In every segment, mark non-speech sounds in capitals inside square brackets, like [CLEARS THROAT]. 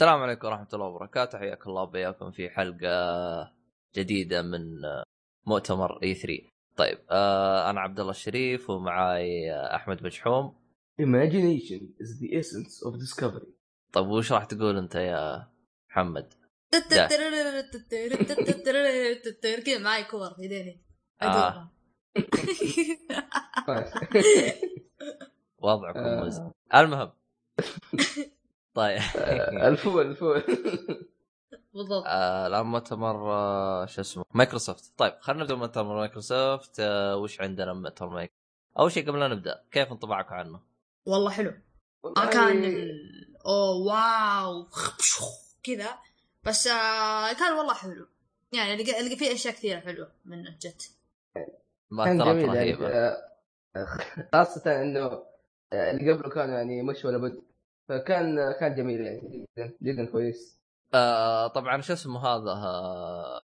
السلام عليكم ورحمة الله وبركاته حياكم الله وبياكم في حلقة جديدة من مؤتمر اي 3 طيب آه أنا عبد الله الشريف ومعاي أحمد مجحوم Imagination is the essence of discovery. طيب وش راح تقول أنت يا محمد؟ كذا معي كور في يديني. طيب. [LAUGHS] وضعكم المهم [LAUGHS] طيب. آه، [LAUGHS] الفول الفول بالضبط. آه، الآن مؤتمر آه، شو اسمه مايكروسوفت. طيب خلينا نبدأ مؤتمر مايكروسوفت. آه، وش عندنا مؤتمر مايكروسوفت أول شيء قبل لا نبدأ كيف انطباعكم عنه؟ والله حلو. ما كان ال- أوه wow كذا. بس آه كان والله حلو. يعني لقى لقى فيه أشياء كثيرة حلوة منه جت كان مؤثرات يعني رهيبة. آه، خاصة إنه آه، اللي قبله كانوا يعني مش ولا بد فكان كان جميل يعني جدا جدا كويس آه طبعا شو اسمه هذا آه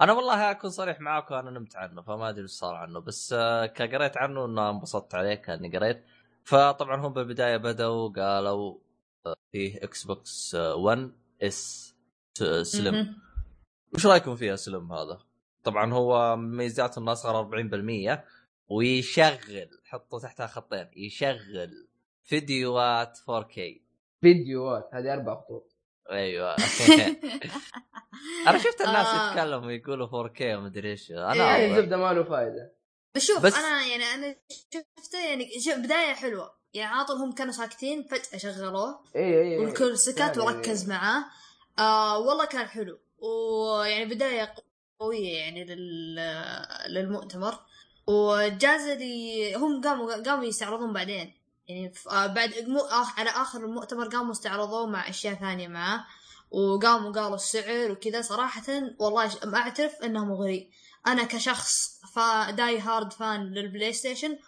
أنا والله أكون صريح معاكم أنا نمت عنه فما أدري إيش صار عنه بس آه كقريت عنه إنه انبسطت عليه كأني قريت فطبعا هم بالبداية بدأوا قالوا فيه Xbox 1 S سلم. وش رأيكم فيها سلم هذا؟ طبعا هو ميزاته إنه أصغر 40% ويشغل حطوا تحتها خطين يشغل فيديوهات 4K فيديوهات هذه أربع خطوط. أيوه. [LAUGHS] أنا شفت الناس آه. يتكلموا ويقولوا 4K ومدري إيش. إيه. أنا يعني أبغى. الزبده ما له فائده شوف بس- بس أنا يعني أنا شفته يعني شوف بداية حلوة. يعني عاطل هم كانوا ساكتين فجأة شغلوه. اي اي والكل سكت وركز معاه. آه والله كان حلو. ويعني بداية قوية يعني لل... للمؤتمر. والجائزه اللي هم قاموا قاموا يستعرضون بعدين. يعني آه بعد مو. على آخر المؤتمر قاموا استعرضوه مع أشياء ثانية معاه وقاموا قالوا السعر وكذا. صراحة والله أعترف إنه مغري أنا كشخص ف die hard fan لل PlayStation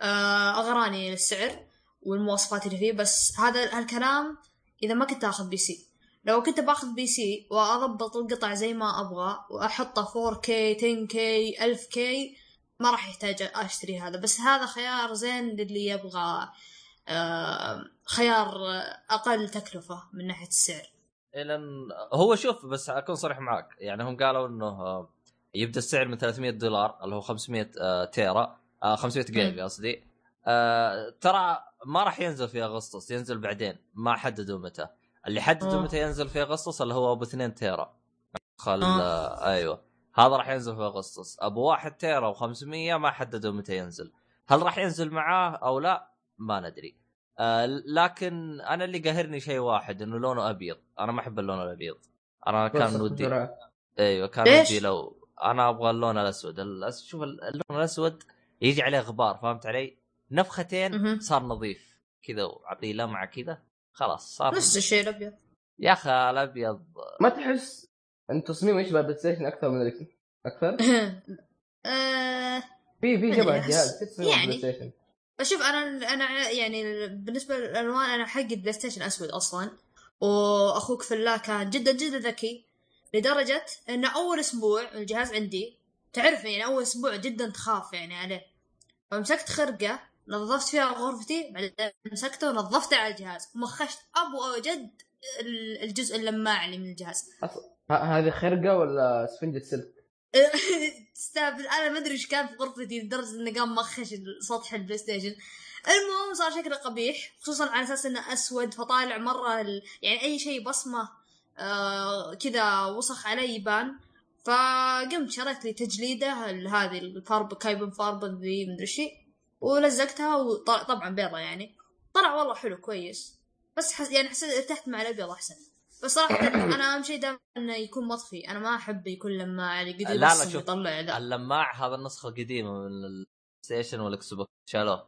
آه أغراني السعر والمواصفات اللي فيه. بس هذا هالكلام إذا ما كنت آخذ PC. لو كنت باخذ PC وأضبط القطع زي ما أبغى وأحطه 4K 10K 1000K ما راح يحتاج أشتري هذا. بس هذا خيار زين للي يبغى خيار أقل تكلفة من ناحية السعر. لأن هو شوف بس أكون صريح معك يعني هم قالوا إنه آه، يبدأ السعر من 300 دولار اللي هو 500 آه، تيرا آه، 500 جيجا قصدي. آه، ترى ما راح ينزل في أغسطس ينزل بعدين. ما حددوا متى. اللي حددوا آه. متى ينزل في أغسطس اللي هو أبو 2 تيرا. خل آه. آه. أيوه. هذا راح ينزل في أغسطس. أبو 1 تيرا و500 ما حددوا متى ينزل. هل راح ينزل معاه أو لا؟ ما ندري. آه لكن أنا اللي قاهرني شيء واحد إنه لونه أبيض. أنا ما أحب اللون الأبيض. أنا كان ودي. أيوه كان؟ ودي لو أنا أبغى اللون الأسود. الأس... شوف اللون الأسود يجي عليه غبار فهمت علي؟ نفختين. صار نظيف. كذا وأعطيه لمعة كذا. خلاص صار نفس الشيء الأبيض. يا أخي الأبيض. ما تحس إن تصميمه يشبه ال PlayStation أكثر من ال Xbox أكثر؟ [LAUGHS] آه، في في شبه الجهاز تصميم يعني. ال PlayStation شوف أنا أنا يعني بالنسبة للألوان أنا حق ال PlayStation اسود أصلا. وأخوك في الله كان جدا جدا ذكي لدرجة إن أول أسبوع الجهاز عندي تعرف يعني أول أسبوع جدا تخاف يعني عليه. فمسكت خرقة نظفت فيها غرفتي بعدين مسكته ونظفته على الجهاز. ومخشت ابو جد ال- الجزء اللماع اللي من الجهاز. هذه خرقة ولا سفنجة سلك؟ [LAUGHS] تستهبل أنا ما أدري إيش كان في غرفتي لدرجة إنه قام مخش سطح ال PlayStation المهم صار شكله قبيح خصوصا على أساس إنه أسود فطالع مرة ال... يعني أي شيء بصمة آه كذا وسخ عليه يبان. فقمت شريت لي تجليده هذه الفارب كايبن فاربن ذي مدري هي، ولزقتها وطبعا بيضة يعني. طلع والله حلو كويس. بس حس... يعني حسيت ارتحت مع الأبيض أحسن. بس صراحة [COUGHS] أنا أهم شيء دائما إنه يكون مطفي أنا ما احب يكون لماع اللي قد لا، لا، شوف. ويطلع ذا اللماع هذا النسخة القديمة من Station وال Xbox شالوه.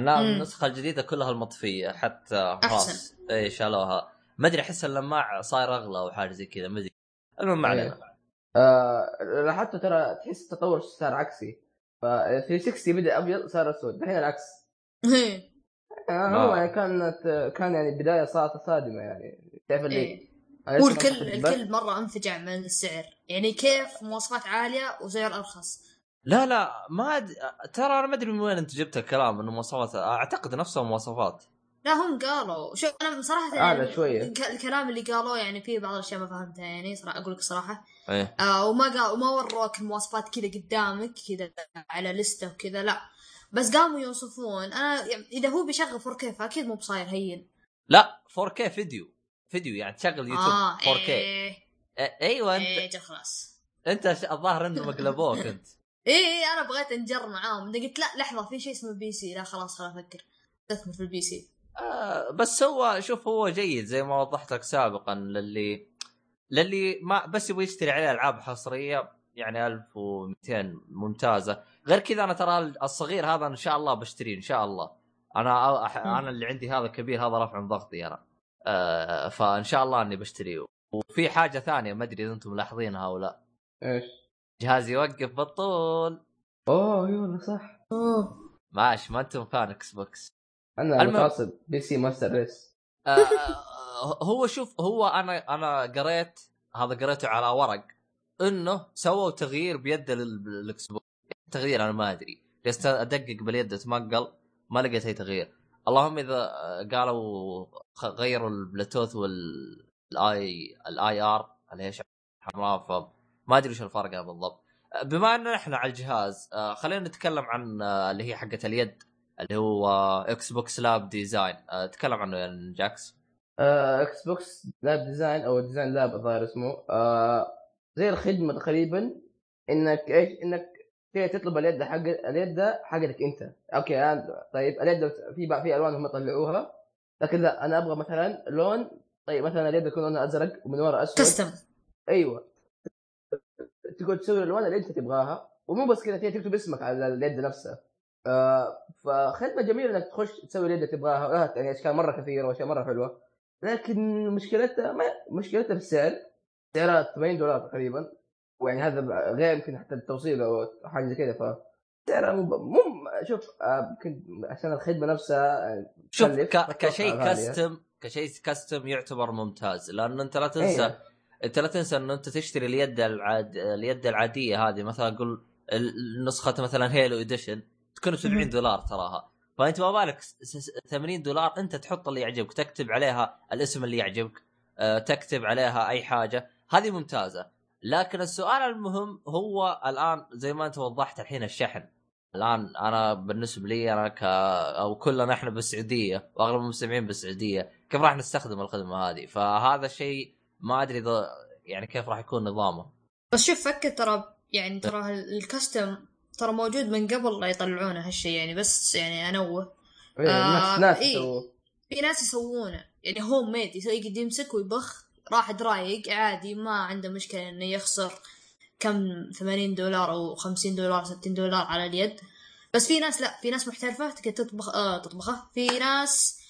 أنا مم. النسخة الجديدة كلها المطفية حتى خلاص أحسن. إي شالوها. ما أدري أحس اللماع صاير أغلى أو حاجة زي كذا ما أدري. المهم ما علينا. آه لاحظت ترى تحس التطور صار عكسي. ف 360 بدأ أبيض صار أسود. الحين العكس. [LAUGHS] آه هو. يعني كانت كان يعني بداية صارت صادمه يعني. تعرف اللي ما الكل مرة أنفجع من السعر. يعني كيف مواصفات عالية وسعر أرخص؟ لا لا ما أد... ترى أنا ما أدري من وين أنت جبت الكلام إنه مواصفات. أعتقد نفسها مواصفات. لا هم قالوا. شوف أنا صراحة اعلى يعني شوية. الك- الكلام اللي قالوه يعني فيه بعض الأشياء ما فهمتها يعني صراحة أقول لك الصراحه إيه. آه وما قال وما وروك المواصفات كذا قدامك كذا على لستة وكذا لا. بس قاموا يوصفون. أنا يعني إذا هو بيشغل 4K فأكيد مو بصاير هين. لا 4K فيديو. فيديو يعني تشغل يوتيوب آه 4K إيه. إيه أيوه أنت إيه خلاص. أنت الظاهر انهم قلبوك أنت. [LAUGHS] إيه إيه أنا بغيت أنجر معاهم. قلت لا لحظة في شيء اسمه PC. لا خلاص خلاص أفكر. استثمر في ال PC. آه بس هو شوف هو جيد زي ما وضحت لك سابقا للي للي ما بس يبغى يشتري عليه ألعاب حصرية يعني 1200 ممتازة. غير كذا أنا ترى الصغير هذا إن شاء الله بشتريه إن شاء الله. أنا أنا اللي عندي هذا كبير هذا رفع من ضغطي أنا. آه فإن شاء الله إني بشتريه وفي حاجة ثانية ما أدري إذا أنتم ملاحظينها أو لا. إيش؟ جهازي يوقف بالطول. أوه اي والله صح. أوه. ماشي ما أنتم fan Xbox أنا المهم- متعصب PC master race آه، هو شوف هو أنا أنا قريت هذا قريته على ورق إنه سووا تغيير بيد ال Xbox تغيير أنا ما أدري. جلست أدقق باليد اتمقل ما لقيت أي تغيير. اللهم إذا قالوا غيروا ال Bluetooth وال I ال IR اللي حمراء فما أدري وش الفرق بالضبط. بما ان إحنا على الجهاز آه، خلينا نتكلم عن آه، اللي هي حقة اليد اللي هو Xbox lab design تكلم عنه يا جاكس. Xbox lab design أو design lab الظاهر اسمه. آه زي الخدمة تقريبا إنك إيش؟ إنك تبي تطلب اليد حق اليد حقتك انت. أوكي أنا طيب اليد في بقى في ألوان هم طلعوها. لكن لا أنا أبغى مثلا لون طيب مثلا اليد يكون لونها أزرق ومن ورا أسود. كستم أيوه. تقعد تسوي الألوان اللي أنت تبغاها. ومو بس كذا تكتب اسمك على اليد نفسها. آه فخدمة جميلة إنك تخش تسوي اليد اللي تبغاها. آه، يعني اشكال مرة كثيرة واشياء مرة حلوة. لكن مشكلتها ما مشكلتها بالسعر سعرها 80 دولار تقريبا. ويعني هذا غير يمكن حتى التوصيل أو حاجة زي كذا ف مو شوف آه، يمكن عشان الخدمة نفسها آه، شوف ك... كشيء. custom كشيء custom يعتبر ممتاز لأن أنت لا تنسى أيوة. أنت لا تنسى انه أنت تشتري اليد العاد... اليد العادية هذه مثلا قول نسخة مثلا Halo edition تكون ب 70 مهم. دولار تراها فأنت ما بالك س- س- 80 دولار أنت تحط اللي يعجبك تكتب عليها الاسم اللي يعجبك آه، تكتب عليها أي حاجة هذه ممتازة لكن السؤال المهم هو الآن زي ما أنت وضحت الحين الشحن الآن أنا بالنسبة لي أنا ك أو كلنا إحنا بالسعودية وأغلب المستمعين بالسعودية كيف راح نستخدم الخدمة هذه فهذا شيء ما أدري إذا يعني كيف راح يكون نظامه بس شوف فكر ترى يعني ترى الكستم ترى موجود من قبل لا يطلعونه هالشيء يعني بس يعني انوه إيه، ناس آه، ناس إيه. يسووه. في ناس يسوونه يعني هوم ميد يسوي يقعد يمسك ويبخ راح رايق عادي ما عنده مشكلة إنه يخسر كم 80 دولار أو 50 دولار 60 دولار على اليد. بس في ناس لا في ناس محترفة تقدر تطبخ آه تطبخه في ناس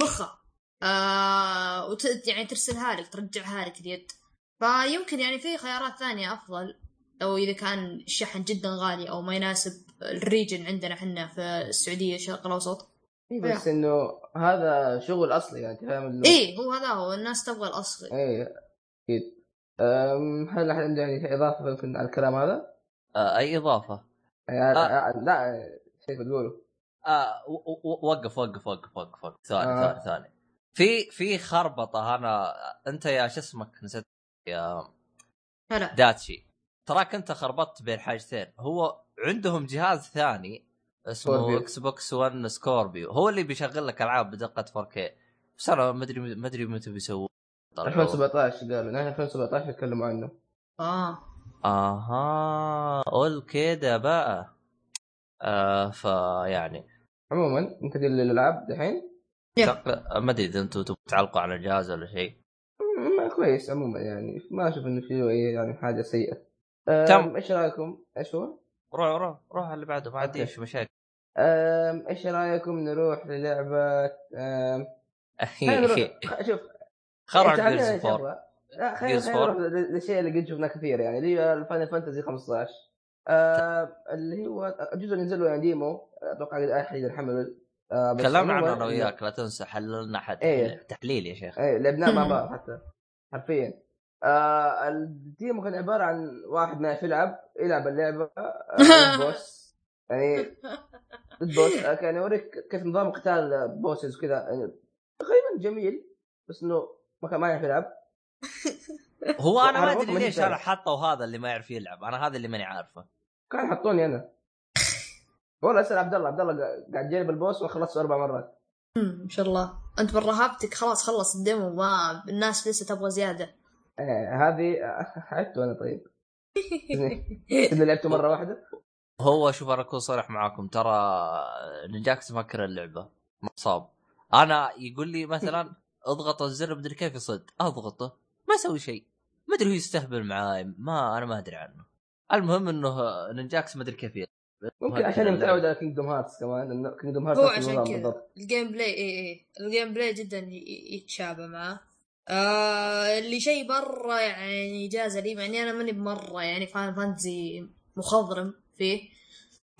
بخه آه وت... يعني ترسلها لك ترجعها لك اليد. فيمكن يعني في خيارات ثانية أفضل لو إذا كان الشحن جدا غالي أو ما يناسب الريجن عندنا إحنا في السعودية الشرق الأوسط. إيه بس إنه هذا شغل أصلي يعني فاهم إنه- إيه هو هذا هو الناس تبغى الأصلي. إيه أكيد. هل أحد عنده يعني إضافة على الكلام هذا؟ آه أي إضافة؟ يعني آه. آه. لا شيء بتقوله. آه وقف وقف وقف وقف وقف. ثاني آه. ثاني ثاني. في في خربطة أنا أنت يا شو اسمك نسيت؟ يا هلا. داتشي. تراك أنت خربطت بين حاجتين. هو عندهم جهاز ثاني اسمه. Xbox 1 Scorpio هو اللي بيشغل لك ألعاب بدقة 4K بس أنا ما أدري ما أدري متى بيسووه 2017 قالوا. نحن 2017 يتكلموا عنه. آه. آها. قول كده بقى. آه فيعني عموما أنت دي الألعاب دحين؟ ما أدري إذا أنتم تبغوا تعلقوا على الجهاز ولا شيء. م- كويس عموما يعني. ما أشوف إنه في أي يعني حاجة سيئة. أم، تم. إيش رأيكم؟ إيش هو؟ روح روح روح اللي بعده ما. عنديش مشاكل. إيش رأيكم نروح للعبة شوف. خرع Gears. four لا خلينا Gears خلينا 4. نروح لل- للشيء اللي قد شفناه كثير يعني اللي هي ال Final Fantasy 15 آه اللي هو الجزء اللي نزل له يعني demo أتوقع أحد يحمله. آه تكلمنا عنه أنا وياك لا تنسى حللنا حد إيه. تحليل يا شيخ. إيه لعبناه مع بعض [LAUGHS] حتى حرفيا. آه ال demo كان عبارة عن واحد ما يلعب يلعب اللعبة آه [LAUGHS] boss يعني [LAUGHS] ضد boss آه كان يوريك كيف نظام قتال bosses وكذا. يعني جميل بس إنه ما كان ما يعرف يلعب. [LAUGHS] هو أنا ما أدري ليش. أنا حطوا هذا اللي ما يعرف يلعب. أنا هذا اللي ماني عارفه. كان حطوني أنا. [LAUGHS] والله أسأل عبد الله. عبد الله قاعد جايب البوس وخلصته أربع مرات. ما شاء الله. أنت من رهابتك خلاص خلص الديمو ما الناس لسه تبغى زيادة. آه هذه عدته أنا طيب. [LAUGHS] اذا لعبته مرة واحدة. هو شوف أنا أكون صريح معاكم ترى نجاك تفكر اللعبة مصاب أنا يقول لي مثلا [LAUGHS] اضغط الزر مدري كيف يصد أضغطه ما أسوي شيء. ما أدري هو يستهبل معاي ما أنا ما أدري عنه. المهم إنه نجاكس ما أدري كيف يلعب. ممكن عشان متعود على Kingdom Hearts كمان Kingdom Hearts هو عشان كذا. ال gameplay اي اي ال gameplay جدا يتشابه معاه. آه اللي شيء مرة يعني جاز لي مع إني أنا ماني بمرة يعني Final Fantasy مخضرم. فيه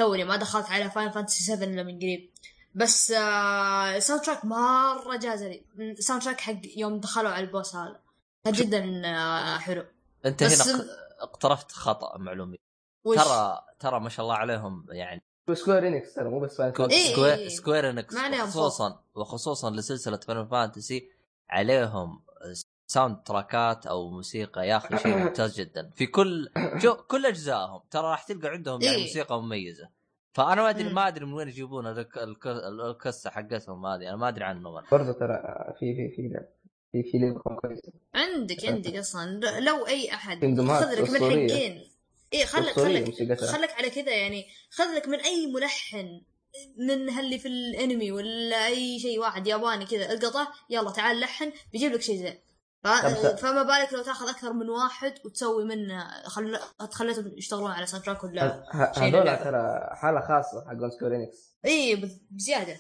توني ما دخلت على Final Fantasy 7 إلا من قريب. بس آه ال soundtrack مرة جاز لي. ال soundtrack حق يوم دخلوا على ال boss هذا. كان جدا آه حلو. أنت بس هنا اقترفت خطأ معلومي. ترى ترى ما شاء الله عليهم يعني Square Enix ترى مو بس Final إيه، Square, إيه. سكوير انكس خصوصا وخصوصا لسلسلة Final Fantasy عليهم soundtrack ات أو موسيقى يا أخي شيء [COUGHS] ممتاز جدا في كل [COUGHS] ش- كل أجزائهم ترى راح تلقى عندهم يعني إيه. موسيقى مميزة فأنا ما أدري. ما أدري من وين يجيبون الك- الك- القصة حقتهم هذه أنا ما أدري عنهم. برضه ترى في في في لعب في في لعبه كويسه عندك عندك أصلا لو أي أحد خذ لك من. حقين إيه خلك خلك. خلك على كذا يعني خذ لك من أي ملحن من اللي في الأنمي ولا أي شيء واحد ياباني كذا لقطه يلا تعال لحن بيجيب لك شيء زين ف... فما بالك لو تاخذ أكثر من واحد وتسوي منه خل... تخليتهم يشتغلون على soundtrack ولا هذول. ترى حالة خاصة حقون Square Enix إي بز- بزيادة.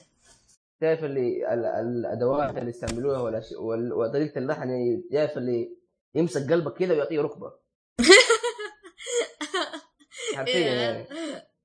تعرف اللي ال- الأدوات اللي يستعملوها ولا شيء وال- وطريقة اللحن يعني تعرف اللي يمسك قلبك كذا ويعطيه ركبة. [LAUGHS] حرفيا يعني.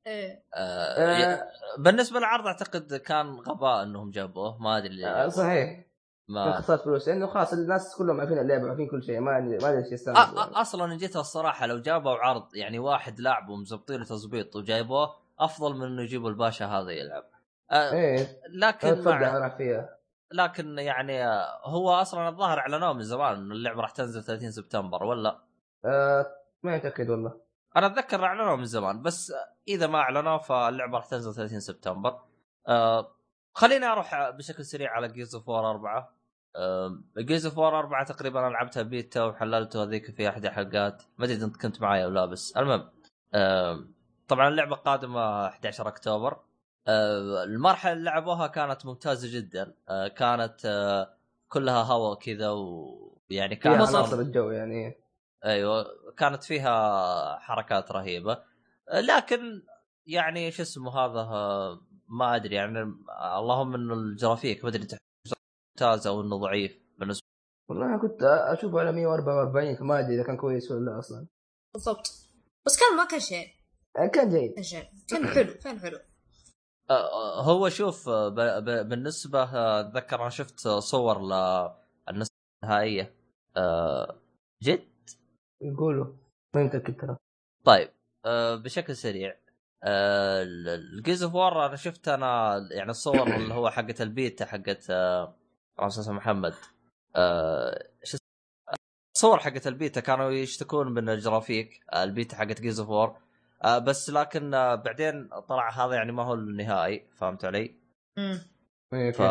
إيه. آه بالنسبة للعرض أعتقد كان غباء إنهم جابوه ما أدري ليه آه،. صحيح. ما خسرت فلوس. لأنه خلاص الناس كلهم عارفين اللعبه عارفين كل شيء ما ما ادري إيش أصلا إن جيت الصراحة لو جابوا عرض يعني واحد لاعب ومزبطين تظبيط وجايبوه أفضل من إنه يجيبوا الباشا هذا يلعب. آه إيه. لكن مع فيها. لكن يعني هو أصلا الظاهر اعلنوه من زمان إنه اللعبة راح تنزل 30 سبتمبر ولا؟ آه ما متاكد والله. أنا أتذكر اعلنوه من زمان بس إذا ما إعلنوه فاللعبة راح تنزل 30 سبتمبر. آه خليني أروح بشكل سريع على Gears of War 4 Gears of War 4 تقريبا لعبتها بيتا وحللته هذيك في أحد الحلقات ما أدري أنت كنت معي أو لا بس. المهم طبعا اللعبة قادمة 11 أكتوبر. المرحلة اللي لعبوها كانت ممتازة جدا. آه كانت آه كلها هواء كذا ويعني كان عناصر الجو يعني. أيوه كانت فيها حركات رهيبة. لكن يعني شو اسمه هذا ما أدري يعني اللهم إنه الجرافيك ما ادري ممتاز أو إنه ضعيف بالنسبة والله أنا كنت اشوفه على 144 فما أدري إذا كان كويس ولا لا أصلا. بالضبط. بس كان ما كان شيء. آه، كان جيد. كان شيء. كان حلو كان حلو. آه، آه، هو شوف بالنسبة أتذكر أنا شفت صور للنسخه النهائية. جد؟ يقولوا. ما ترى طيب بشكل سريع. ال Gears of War أنا شفت أنا يعني الصور اللي هو حقت البيتا حقت آه أساس محمد آه شو اسمه؟ الصور حقت البيتا كانوا يشتكون من الجرافيك آه، البيتا حقت Gears of War آه بس لكن آه بعدين طلع هذا يعني ما هو النهائي فهمت علي؟ ف؟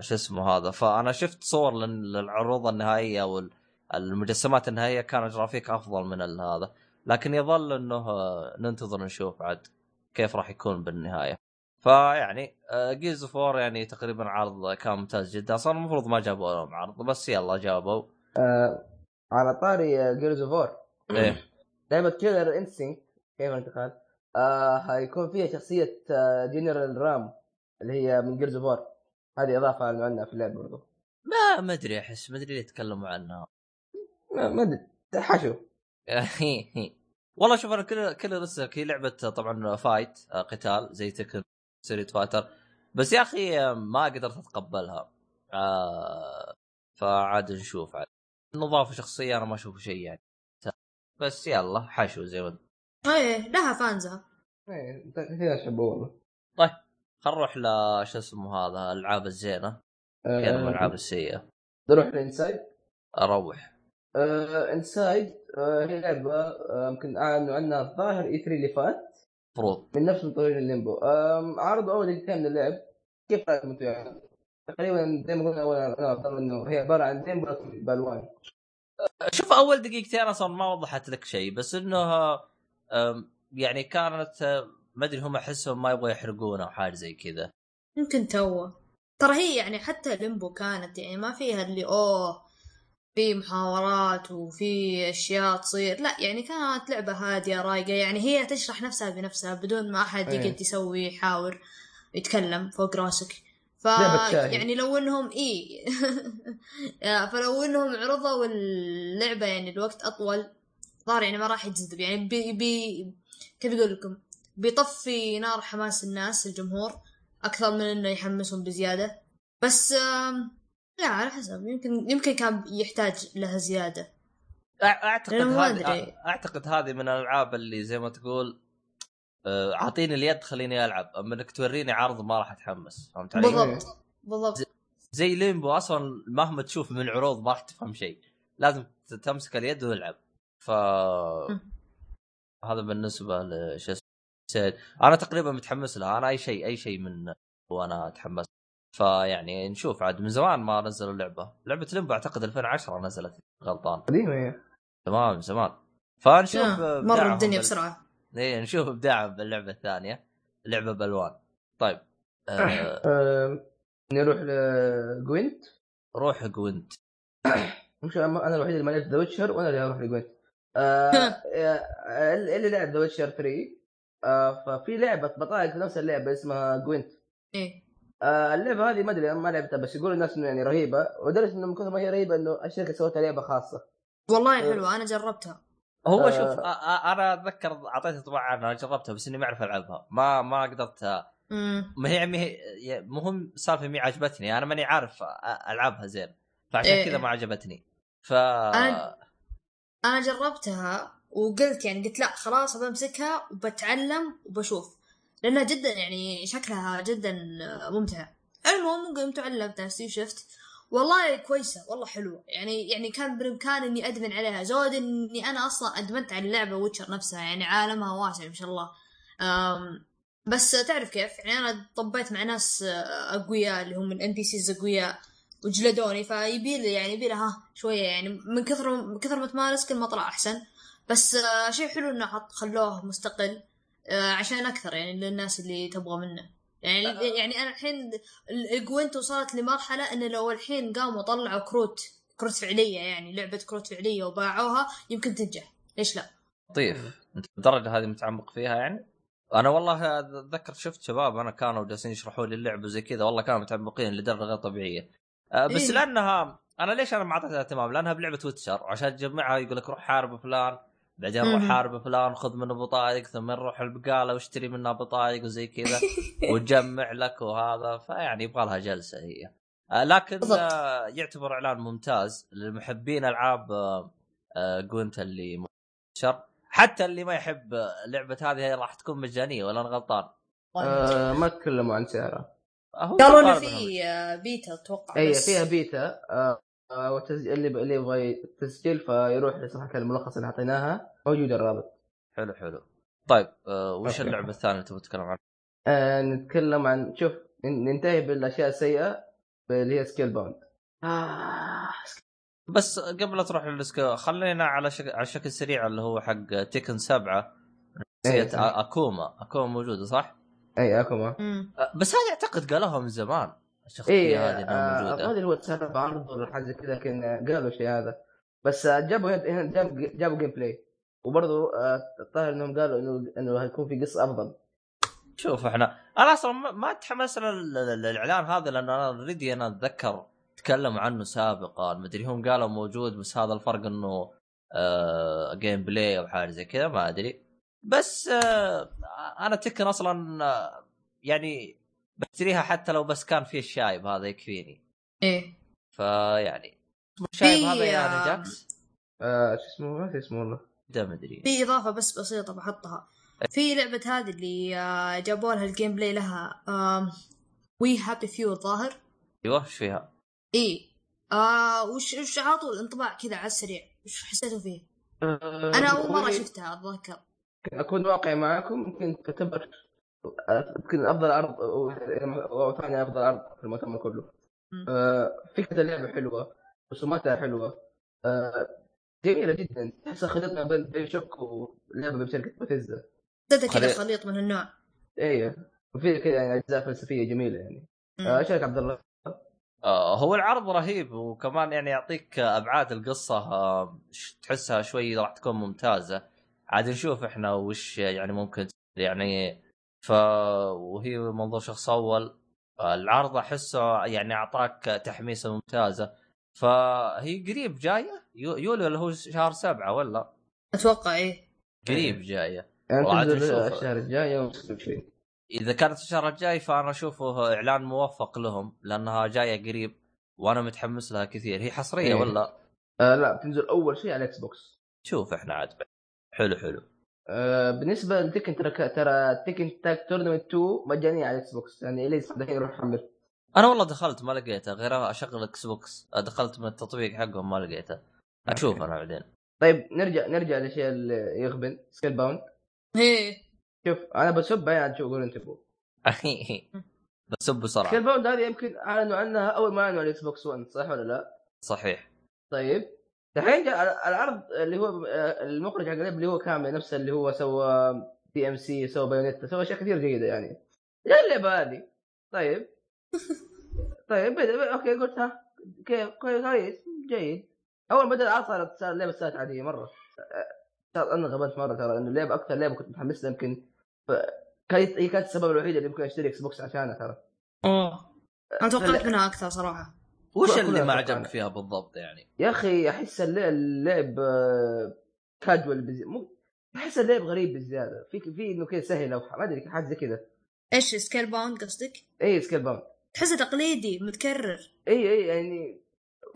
شو اسمه هذا فأنا شفت صور لل- للعروض النهائية أو المجسمات النهائية كان جرافيك أفضل من هذا لكن يظل إنه آه، ننتظر نشوف عاد كيف راح يكون بالنهاية. فيعني Gears of War يعني تقريبا عرض كان ممتاز جدا. أصلا المفروض ما جابوا لهم عرض بس يلا جابوا. آه على طاري Gears of War إيه. لعبه Killer Instinct كيف الانتقال آه حيكون فيها شخصية آه General RAAM اللي هي من Gears of War هذه إضافة عنها في اللعبه برضو. ما ما أدري أحس ما أدري ليه يتكلموا عنها. ما أدري. حشو. [LAUGHS] والله شوف أنا كل كل رسلك هي لعبة طبعا fight آه، قتال زي Tekken Street Fighter بس يا أخي ما قدرت أتقبلها. آه فعاد نشوف عاد. إضافة شخصية أنا ما أشوف شيء يعني. بس يلا حشو زي ما إيه لها fans ها إيه فيها شبه والله طيب خل نروح ل شو اسمه هذا الألعاب الزينة. كذا من آه، الألعاب السيئة. نروح ل Inside. أروح. آه Inside. هي لعبة آه، يمكن أعلنوا عنها الظاهر E3 اللي فات المفروض من نفس مطورين ال Limbo. آه عرضوا أول دقيقتين من اللعب كيف رأيكم؟ أنتم يعني؟ تقريبا زي ما قلنا اول أنا إنه هي عبارة عن Limbo لكن بالوان شوف أول دقيقتين أصلا ما وضحت لك شيء بس إنه يعني كانت أه، ما أدري هم أحسهم ما يبغوا يحرقونه أو حاجة زي كذا. يمكن تو ترى هي يعني حتى Limbo كانت يعني ما فيها اللي أوه في محاورات وفي أشياء تصير. لا يعني كانت لعبة هادية رايقة. يعني هي تشرح نفسها بنفسها بدون ما أحد إيه. يقعد يسوي يحاور يتكلم فوق راسك. ف. يعني لو إنهم إي. [LAUGHS] فلو إنهم عرضوا اللعبة يعني الوقت أطول. ظهر يعني ما راح يجذب يعني بي, بي كيف أقول لكم؟ بيطفي نار حماس الناس الجمهور أكثر من إنه يحمسهم بزيادة. بس آم، لا على حسب. يمكن يمكن كان يحتاج لها زيادة. أعتقد هذه. أعتقد هذه من الألعاب اللي زي ما تقول أه، أعطيني اليد خليني ألعب. أما إنك توريني عرض ما راح أتحمس. فهمت علي؟ بالضبط. بالضبط. زي Limbo أصلا مهما تشوف من عروض ما راح تفهم شيء. لازم تمسك اليد وتلعب ف هذا بالنسبة لش اسمه. أنا تقريبا متحمس لها. أنا أي شيء أي شيء من وأنا أتحمس فيعني نشوف عاد من زمان ما نزلوا اللعبة. لعبة Limbo أعتقد 2010 نزلت غلطان. قديمة هي تمام من زمان. فنشوف آه، مر الدنيا بال- بسرعة. إيه نشوف ابداعهم باللعبة الثانية. لعبة بألوان. طيب آه آه نروح ل Gwent روح Gwent. [COUGHS] مش أنا الوحيد اللي ما لعبت The Witcher وأنا اللي أروح ل Gwent. آه اللي لعب The Witcher 3 آه ففي لعبة بطايق في نفس اللعبة اسمها Gwent. إيه. آه اللعبة هذه ما أدري أنا ما لعبتها بس يقول الناس إنه يعني رهيبة. ولدرجة إنه من كثر ما هي رهيبة إنه الشركة سوتها لعبه خاصه والله آه. حلوة أنا جربتها. هو آه. شوف آ- آ- أنا أتذكر اعطيت انطباع عنها جربتها بس إني ما أعرف ألعبها. ما ما قدرت. ما هي ما هي مهم سالفة مي عجبتني أنا ماني عارف أ- ألعبها زين فعشان إيه. كذا ما عجبتني. ف أنا- أنا جربتها وقلت يعني قلت لا خلاص بمسكها وبتعلم وبشوف. لأنها جدا يعني شكلها جدا ممتعه المهم قمت علمت نفسي وشفت والله كويسة والله حلوة. يعني يعني كان بالامكان إني أدمن عليها زود إني أنا أصلا أدمنت على اللعبة Witcher نفسها يعني عالمها واسع ما شاء الله. بس تعرف كيف؟ يعني أنا طبيت مع ناس أقوياء اللي هم ال NPCs أقوياء وجلدوني فيبي لي يعني يبي ها شوية يعني من كثر من كثر ما تمارس كل ما طلع أحسن. بس آه، شيء حلو حط خلوه مستقل. آه، عشان أكثر يعني للناس اللي تبغى منه. يعني يعني أنا الحين ال Gwent وصلت لمرحلة إنه لو الحين قاموا طلعوا كروت كروت فعلية يعني لعبة كروت فعلية وباعوها يمكن تنجح. ليش لا؟ لطيف. أنت بالدرجه هذه متعمق فيها يعني؟ أنا والله أتذكر شفت شباب أنا كانوا جالسين يشرحوا لي اللعبه زي كذا والله كانوا متعمقين لدرجة غير طبيعية. أه، بس إيه. لأنها أنا ليش أنا ما أعطيتها اهتمام؟ لأنها بلعبة Witcher وعشان تجمعها يقول لك روح حارب فلان. بعدين روح. حارب فلان خذ منه بطايق ثم نروح البقالة واشتري منها بطايق وزي كذا [LAUGHS] وتجمع لك وهذا فيعني يبغى لها جلسة هي آه، لكن بالضبط. آه، يعتبر إعلان ممتاز لمحبين ألعاب آه، آه، ال Witcher حتى اللي ما يحب لعبة هذه هي راح تكون مجانية ولا أنا غلطان؟ آه ما تكلموا عن سعرها هو قالوا انه. في بيتا أتوقع اي فيها بيتا آه آه والتسجيل اللي اللي يبغى تسجيل فيروح لصفحة الملخص اللي اعطيناها موجود الرابط حلو حلو طيب آه وش okay. اللعبة الثانية اللي تبغى تتكلم عنها؟ آه نتكلم عن شوف ننتهي بالأشياء السيئة اللي هي Scalebound آه بس قبل لا تروح لل Scale خلينا على شك... على شكل سريع اللي هو حق Tekken سبعة إيه، نسيت صح. أ- أكوما أكوما موجودة صح؟ اي أكوما مم. أه، بس هذه أعتقد قالوها من زمان الشخصية اي هذه آه موجودة. أدري هو تسرب عرض ولا حاجة كذا لكن قالوا الشيء هذا. بس آه، جابوا هنا جابوا جابوا gameplay وبرضه آه، الظاهر إنهم قالوا إنه إنه هيكون في قصة أفضل. شوف إحنا أنا أصلا ما- لل- للإعلان هذا لأن أنا already أنا أتذكر تكلموا عنه سابقا. مدري هم قالوا موجود بس هذا الفرق إنه آه gameplay أو حاجة زي كذا ما أدري. بس آه أنا Tekken أصلا آه يعني بشتريها حتى لو بس كان في الشايب هذا يكفيني. إيه. فيعني الشايب في، هذا يا آه، نجاكس آه شو اسمه؟ ما في اسمه والله. ده مدري في إضافة بس بسيطة بحطها. في لعبة هذه اللي آه، جابوا لها ال gameplay لها We Happy Few الظاهر أيوه إيش فيها؟ اي آه وش وش على طول انطباع كذا على السريع. وش حسيتوا فيه؟ آه، أنا أول مرة هو- شفتها أتذكر. أكون واقعي معاكم يمكن تعتبر يمكن أفضل عرض ثاني أفضل عرض في المؤتمر كله. آه، فكرة اللعبه حلوة رسوماتها حلوة. آه، جميلة جدا. تحسها خليط ما بين بين شوك ولعبة بشركه حسيتها كذا خلي- خليط من النوع. إيه وفي كذا يعني أجزاء فلسفية جميلة يعني. آه، إيش رايك عبد الله؟ آه هو العرض رهيب وكمان يعني يعطيك أبعاد القصة آه تحسها شوي راح تكون ممتازة. عاد نشوف إحنا وش يعني ممكن يعني ف وهي منظور شخص أول. العرض أحسه يعني أعطاك تحميسة ممتازة. فهي قريب جاية؟ يو- يوليو اللي هو شهر سبعة ولا؟ أتوقع إيه. قريب جاية. يعني. الشهر الجاي يوم 26 إذا كانت الشهر الجاي فأنا أشوفه إعلان موفق لهم لأنها جاية قريب وأنا متحمس لها كثير. هي حصرية إيه. ولا؟ آه لا بتنزل أول شيء على ال Xbox شوف إحنا عاد حلو حلو. آه بالنسبة ل Tekken ترى ترى Tekken Tag Tournament 2 مجانية على ال Xbox يعني يسمع الحين يروح يحمل. أنا والله دخلت ما لقيته غير أشغل Xbox دخلت من التطبيق حقهم ما لقيته. أشوف. أنا بعدين. طيب نرجع نرجع للشيء اللي يغبن Scalebound إيه. شوف أنا بسب عاد شو قولوا أنتم [LAUGHS] بسب بسرعة. Scalebound هذه يمكن أعلنوا عنها أول ما أعلنوا على ال Xbox 1 صح ولا لا؟ صحيح. طيب. الحين جاء العرض اللي هو المخرج حق اللي هو Kamiya نفسه اللي هو سوى DMC سوى Bayonetta سوى أشياء كثير جيدة يعني. جاء اللعبة هذه. طيب. [LAUGHS] طيب بدا بدا- okay قلت ها كيف كويس كويس جيد. أول ما بدأ العرض صارت صار اللعبة صارت عادية مرة. صار أنا غبنت مرة ترى انه اللعبة أكثر لعبة كنت متحمس لها يمكن. ف- كانت هي كانت السبب الوحيد اللي ممكن أشتري Xbox عشانها ترى. أوه. أنا توقعت منها أكثر صراحة. وش اللي ما. عجبك فيها بالضبط يعني؟ يا أخي أحس اللعب, اللعب آه، كاجوال بزي... مو أحس اللعب غريب بزيادة في في إنه كذا سهل أو ما أدري حاجة زي كذا إيش Scalebound قصدك؟ اي Scalebound تحسه تقليدي متكرر اي اي يعني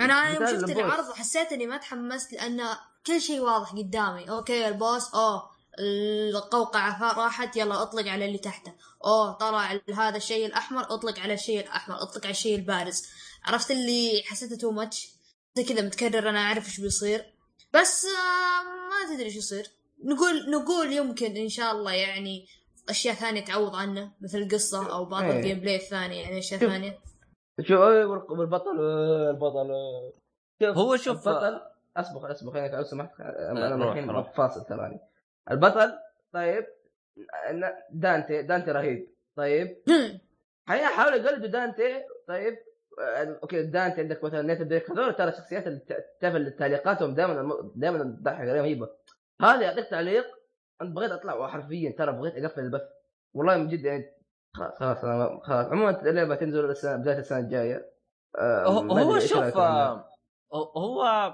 أنا أنا يوم شفت. العرض حسيت إني ما تحمست لأن كل شيء واضح قدامي okay ال boss أوه القوقعة راحت يلا أطلق على اللي تحته أوه طلع هذا الشيء الأحمر أطلق على الشيء الأحمر أطلق على الشيء البارز عرفت اللي حسيته too much زي كذا متكرر أنا أعرف إيش بيصير بس آه ما تدري إيش يصير نقول نقول يمكن إن شاء الله يعني أشياء ثانية تعوض عنه مثل القصة أو بعض إيه. ال gameplay الثانية يعني أشياء شوف. ثانية شو أي والق- والبطل آه، البطل آه. شوف هو شوف- البطل اصبر اصبر خلينك لو سمحت أنا الحين. فاصل تراني البطل طيب دانتي دانتي رهيب طيب [LAUGHS] حاولوا يقلدوا دانتي طيب okay دانتي عندك مثلا نيثن دريك هذول ترى شخصيات اللي ت- تعرف اللي تعليقاتهم دائما دائما تضحك رهيبه هذا يعطيك تعليق انت بغيت أطلع حرفيا ترى بغيت أقفل البث والله من جد يعني خلاص خلاص خلاص. عموما اللعبة تنزل السنة بداية السنة الجاية. آه، هو شوف؟ آه، هو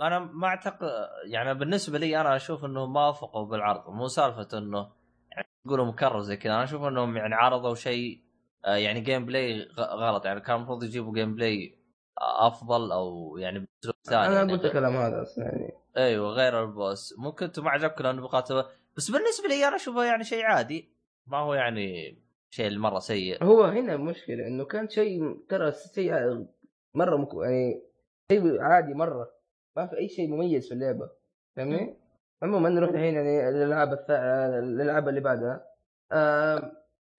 أنا ما اعتقد يعني بالنسبة لي أنا أشوف إنه ما وفقوا بالعرض. مو سالفة إنه يعني يقولوا مكرر زي كذا. أنا أشوف إنهم يعني عرضوا شيء يعني gameplay غلط. يعني كان المفروض يجيبوا gameplay أفضل أو يعني بأسلوب ثاني. أنا يعني قلت الكلام هذا أصلا يعني. أيوه غير ال boss. ممكن أنتم ما عجبكم لأنه مقاتله بس بالنسبة لي أنا اشوفه يعني شيء عادي. ما هو يعني شيء اللي مرة سيء. هو هنا المشكلة إنه كان شيء ترى شيء مرة مك... يعني شيء عادي مرة. ما في أي شيء مميز في اللعبة. فاهمني؟ عموما نروح الحين يعني الالعاب الث... الالعاب اللي بعدها. آه،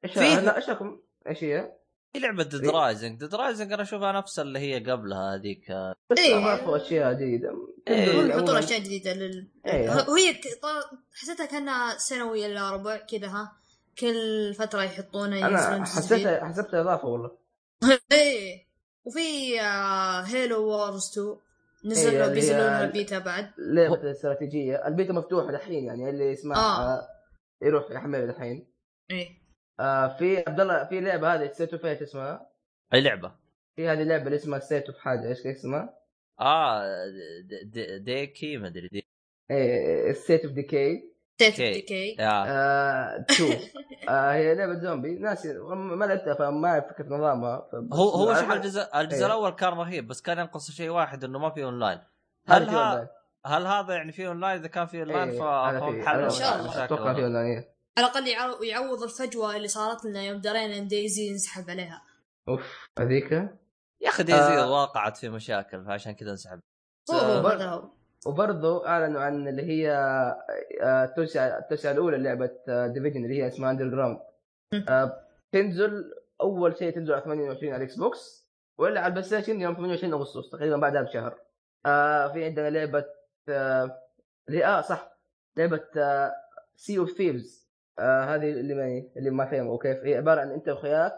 إيش إيش رايكم؟ إيش هي؟ في لعبة Dead إيه. Rising Dead Rising أنا أشوفها نفس اللي هي قبلها هذيك بس إيه. اضافوا أشياء جديدة إيه. عموماً- يحطون أشياء جديدة لل إيه. وهي حسيتها كأنها سنوي إلا ربع كذا ها كل فترة يحطونه ينزلون أنا. حسيتها حسبتها إضافة والله [LAUGHS] إيه وفي Halo Wars 2 إيه، نزلوا اللي هي- بينزلون لها بيتا بعد لعبة الاستراتيجيه البيتا مفتوحة الحين يعني اللي يسمعها آه. يروح يحملها الحين إيه آه في عبد الله في لعبة هذه State of إيش اسمها؟ أي لعبة في هذه اللعبه اللي اسمها State of حاجة إيش اسمها؟ آه D- D- Decay ما أدري De- إيه State of Decay State okay. Decay آه. آه شوف [LAUGHS] آه هي لعبة زومبي ناسي ما لعبتها فما اعرف كيف نظامها هو هو شوف الجزء الجزء إيه. الأول كان رهيب بس كان ينقص شيء واحد إنه ما في اونلاين هل. هل هذا يعني في اونلاين إذا كان في اونلاين ف- هذا فهم في- حلوا هذا- إن شاء الله. أتوقع في اونلاين. على الأقل يعو- يعوض الفجوة اللي صارت لنا يوم درينا إن DayZ ينسحب عليها. أوف هذيك؟ يا أخي DayZ آه. وقعت في مشاكل فعشان كذا انسحب. هو وبرضه أعلنوا عن اللي هي آه، التوسعه التوسعه الأولى لعبة Division اللي هي اسمها Underground مم. تنزل أول شيء تنزل على 28 على ال Xbox ولا على ال PlayStation يوم 28 أغسطس تقريبا بعدها بشهر. آه في عندنا لعبة آه اللي آه صح لعبة آه Sea of Thieves آه هذه اللي ما اللي ما فهموا كيف هي عبارة عن أنت واخوياك.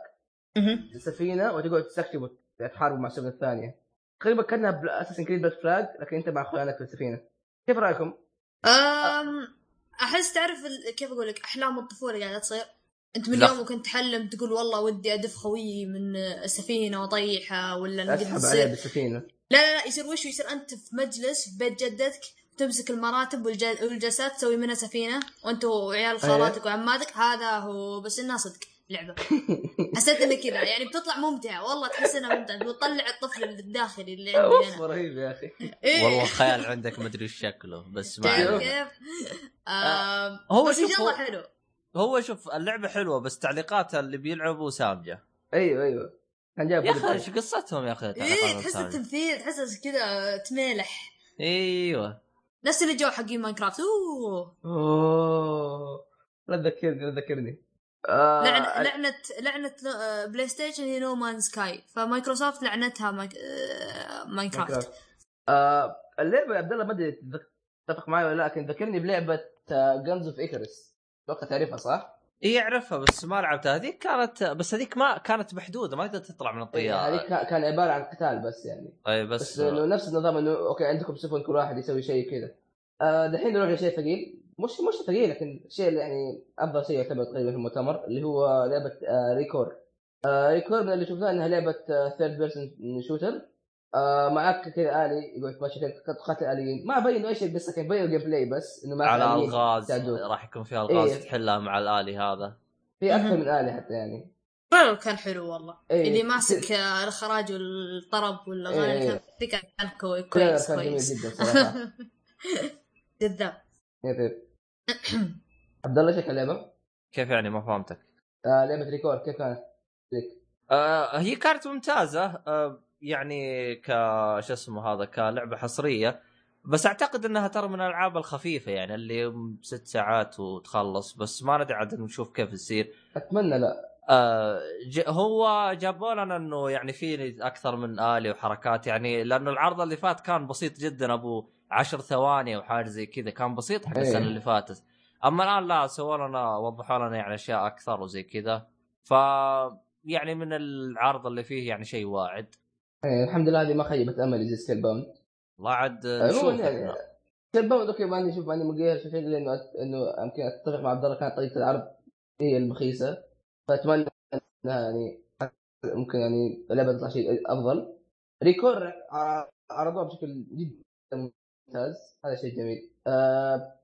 سفينه وتقعد تستكشفوا تحاربوا مع السفينة الثانية. تقريبا كأنها Assassin's Creed Black Flag لكن أنت مع أخوياك في السفينة. كيف رأيكم؟ أم أحس تعرف كيف أقول لك؟ أحلام الطفولة قاعدة تصير. أنت من لا. يوم كنت تحلم تقول والله ودي أدف خويي من السفينة وأطيحه ولا نقدر اسحب عليها بالسفينة. لا لا لا يصير وش؟ يصير أنت في مجلس في بيت جدتك تمسك المراتب والج- والجلسات تسوي منها سفينة وأنت وعيال خالاتك وعماتك. هذا هو بس إنها صدق لعبة. [LAUGHS] حسيت إنه كذا يعني بتطلع ممتعة. والله تحس إنها ممتعة. بتطلع الطفل الداخلي اللي عندي أوف أنا رهيب يا أخي. إيه. والله الخيال عندك مدري إيش شكله بس ما تعرف عليك. كيف؟ آم، هو شوف هو- حلو. هو شوف اللعبة حلوة بس تعليقاتها اللي بيلعبوا سامجة. أيوه أيوه. كان جايب يا أخي. إيش قصتهم يا أخي؟ إيه تحس؟ التمثيل تحس كذا تميلح. أيوه. نفس اللي جو حقين Minecraft. أوه. أوه. لا تذكرني لا تذكرني. آه لعنة لعنة لعنة PlayStation هي No Man's Sky ف Microsoft لعنتها مايك... آه، Minecraft. Minecraft. آه اللعبة يا عبد الله ما أدري تتفق معي ولا لا لكن ذكرني بلعبة Guns of Icarus أتوقع تعرفها صح؟ اي أعرفها بس ما لعبتها. هذيك كانت بس هذيك ما كانت محدودة ما تقدر تطلع من إيه، الطياره هذه كا- كان عبارة عن قتال بس يعني. طيب بس بس إنه نفس النظام إنه أوكي عندكم سفن كل واحد يسوي شيء كذا. آه دحين نروح لشيء ثقيل. مش مش ثقيل لكن شيء اللي يعني أفضل شيء يعتبر تقريبا في المؤتمر اللي هو لعبة آه ReCore. آه ReCore من اللي شفناه إنها لعبة third person shooter آه معك كذا آلي يقول تمشي كذا تقاتل آليين ما بينوا إيش القصة كان بينوا gameplay بس إنه معك على الغاز. راح يكون فيها الغاز إيه. تحلها مع الآلي هذا في أكثر. من آلي حتى يعني فعلا كان حلو والله إيه. اللي ماسك آه، الإخراج والطرب والأغاني إيه. كان ذي كان كان كوي- كلها كويس كان جميل كويس جدا صراحة [LAUGHS] جذاب طيب [CLEARS THROAT] عبد الله إيش اللعبة؟ كيف يعني ما فهمتك آه لعبة ريكور كيف كانت؟ لك آه هي كانت ممتازة آه يعني ك شو اسمه هذا كلعبة حصرية. بس أعتقد إنها ترى من الألعاب الخفيفة يعني اللي ست ساعات وتخلص. بس ما ندري عاد نشوف كيف يصير. أتمنى لا. آه ج- هو جابوا لنا إنه يعني في أكثر من الي وحركات. يعني لأنه العرض اللي فات كان بسيط جدا أبو عشر ثواني أو حاجة زي كذا. كان بسيط حق إيه. السنة اللي فاتت. أما الآن لا سووا لنا وضحوا لنا يعني أشياء أكثر وزي كذا. ف يعني من العرض اللي فيه يعني شيء واعد. يعني الحمد لله هذه ما خيبت أملي زي Scalebound. والله عاد نشوف يعني إحنا. Scalebound أوكي ماني أشوف ماني مغير شيء لأنه إنه يمكن أتفق مع عبد الله كانت طريقة العرض هي المخيسة. فأتمنى إنها يعني ممكن يعني اللعبة تطلع شيء أفضل. ReCore عرضوها بشكل جدا ممتاز. هذا شيء جميل. آه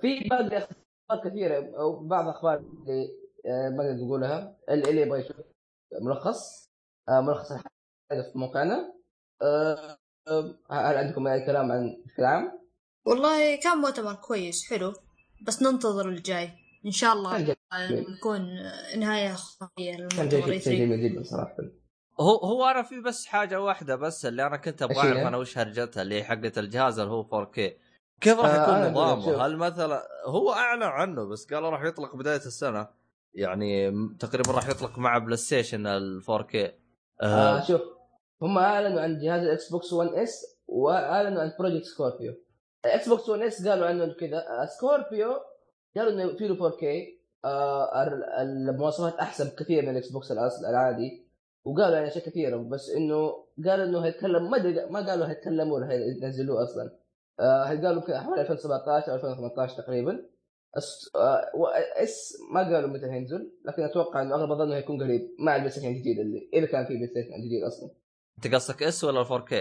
في باقي أخبار كثيرة أو بعض الأخبار اللي آه ما نقدر نقولها اللي يبغى يشوف ملخص. آه ملخص الحدث في موقعنا آه آه، هل عندكم أي كلام عن بشكل عام؟ والله كان مؤتمر كويس حلو بس ننتظر الجاي إن شاء الله آه،. نكون نهاية خفيه كان للمؤتمر شيء شيء E3 جميل جدا صراحة هو هو أنا في بس حاجة واحدة بس اللي أنا كنت أبغى؟ أعرف أنا وش هرجتها اللي هي حقت الجهاز اللي هو 4K كيف راح آه، يكون شوف. نظامه؟ هل مثلا هو أعلن عنه بس قالوا راح يطلق بداية السنة يعني تقريبا راح يطلق مع PlayStation ال 4K آه آه شوف هم أعلنوا عن جهاز ال Xbox 1 S وأعلنوا عن Project Scorpio ال Xbox 1 S قالوا عنه كذا. آه، Scorpio قالوا إنه فيه له 4K آه ال- المواصفات أحسن بكثير من ال Xbox الأصل العادي. وقالوا يعني اشياء كثيره بس إنه قالوا إنه هيتكلم ما أدري ما قالوا هيتكلموا ولا هينزلوه أصلا. آه قالوا حوالي 2017 أو 2018 تقريبا. S آه ما قالوا متى هينزل لكن أتوقع إنه أغلب الظن هيكون قريب. مع ال PlayStation الجديد اللي اذا كان في PlayStation جديد أصلا. انت قصدك S ولا 4K؟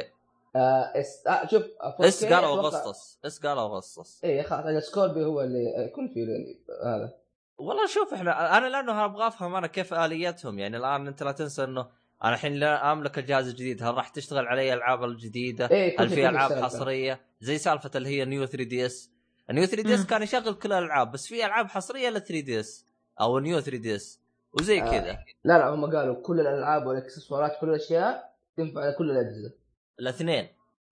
آه S آه شوف آه 4K S قالوا اغسطس S قالوا اغسطس إيه خلاص Scorpio هو اللي يكون فيه يعني هذا والله شوف إحنا أنا لأنه أبغى أفهم أنا كيف آليتهم يعني الآن أنت لا تنسى إنه أنا الحين لا أملك الجهاز الجديد هل راح تشتغل علي ألعاب الجديدة؟ كل هل في ألعاب. حصرية زي سالفة اللي هي New 3 DS ال New 3 DS. كان يشغل كل الألعاب بس في ألعاب حصرية لل 3 DS أو New 3 DS وزي آه. كذا لا لا هم قالوا كل الألعاب والإكسسوارات كل الأشياء تنفع على كل الأجهزة. الاثنين.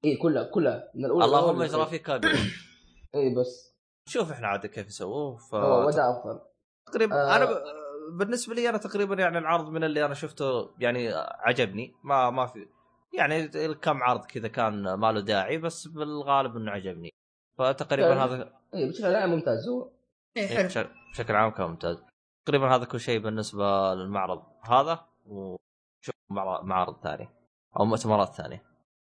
اي كلها كلها. من الأولى اللهم. يجرى فيك كاجوال اي بس. شوف إحنا عاد كيف يسووه ف وده أفضل. تقريبا آه. أنا ب... بالنسبة لي أنا تقريبا يعني العرض من اللي أنا شفته يعني عجبني. ما ما في يعني كم عرض كذا كان ما له داعي بس بالغالب إنه عجبني. فتقريبا يعني هذا اي بشكل عام ممتاز. هو. إيه حلو. بشكل- بشكل عام كان ممتاز. تقريبا هذا كل شيء بالنسبة للمعرض هذا وشوف معرض معارض أو مؤتمرات ثانية.